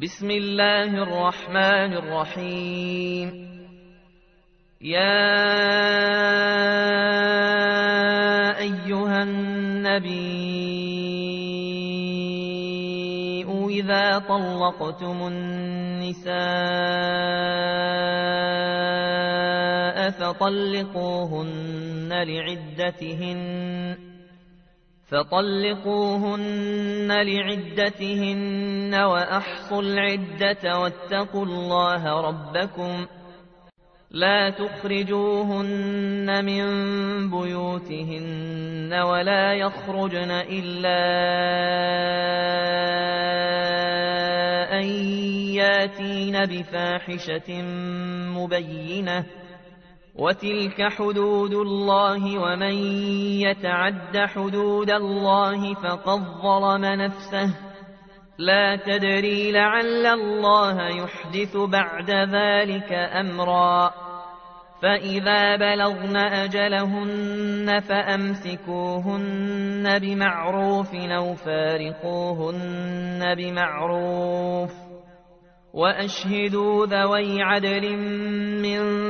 بسم الله الرحمن الرحيم. يا أيها النبي إذا طلقتم النساء فطلقوهن لعدتهن. فطلقوهن لعدتهن وأحصوا العدة واتقوا الله ربكم لا تخرجوهن من بيوتهن ولا يخرجن إلا أن ياتين بفاحشة مبينة وتلك حدود الله ومن يتعد حدود الله فقد ظلم نفسه لا تدري لعل الله يحدث بعد ذلك أمرا فإذا بلغن أجلهن فأمسكوهن بمعروف أو فارقوهن بمعروف وأشهدوا ذوي عدل منكم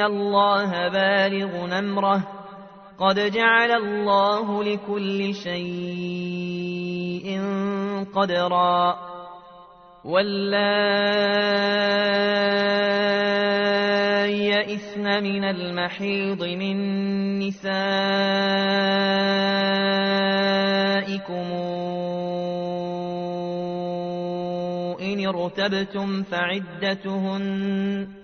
الله بالغ نمره قد جعل الله لكل شيء قدرا. واللائي يئسن من المحيض من نسائكم. ارتبتم فعدتهن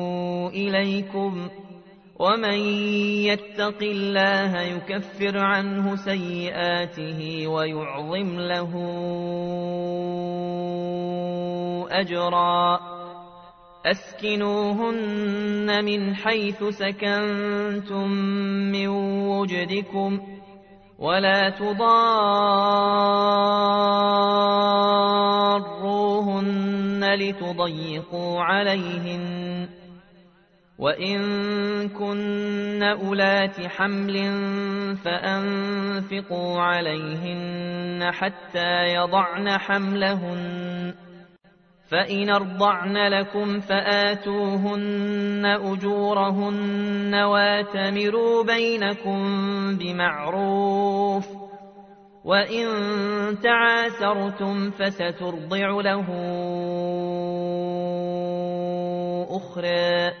إليكم ومن يتق الله يكفر عنه سيئاته ويعظم له أجرا. أسكنوهن من حيث سكنتم من وجدكم ولا تضاروهن لتضيقوا عليهن. وإن كن أولات حمل فأنفقوا عليهن حتى يضعن حملهن فإن ارضعن لكم فآتوهن أجورهن واتمروا بينكم بمعروف وإن تعاسرتم فسترضع له أخرى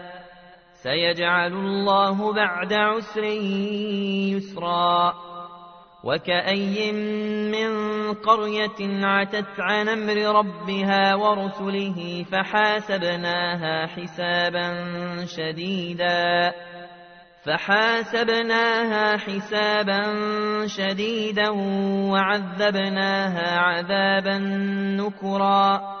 سيجعل الله بعد عسر يسرا. وكأي من قرية عتت عن أمر ربها ورسله فحاسبناها حسابا شديدا. فحاسبناها حسابا شديدا وعذبناها عذابا نكرا.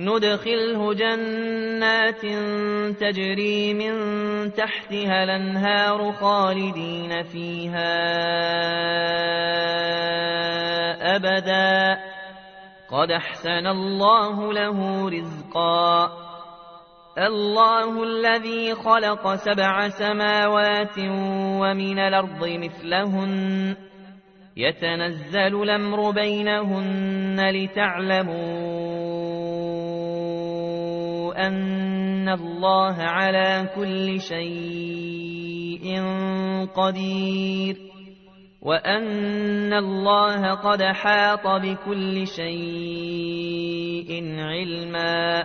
ندخله جنات تجري من تحتها الأنهار خالدين فيها أبدا. قد أحسن الله له رزقا. الله الذي خلق سبع سماوات ومن الأرض مثلهن. يتنزل الأمر بينهن لتعلموا أن الله على كل شيء قدير وأن الله قد حاط بكل شيء علمًا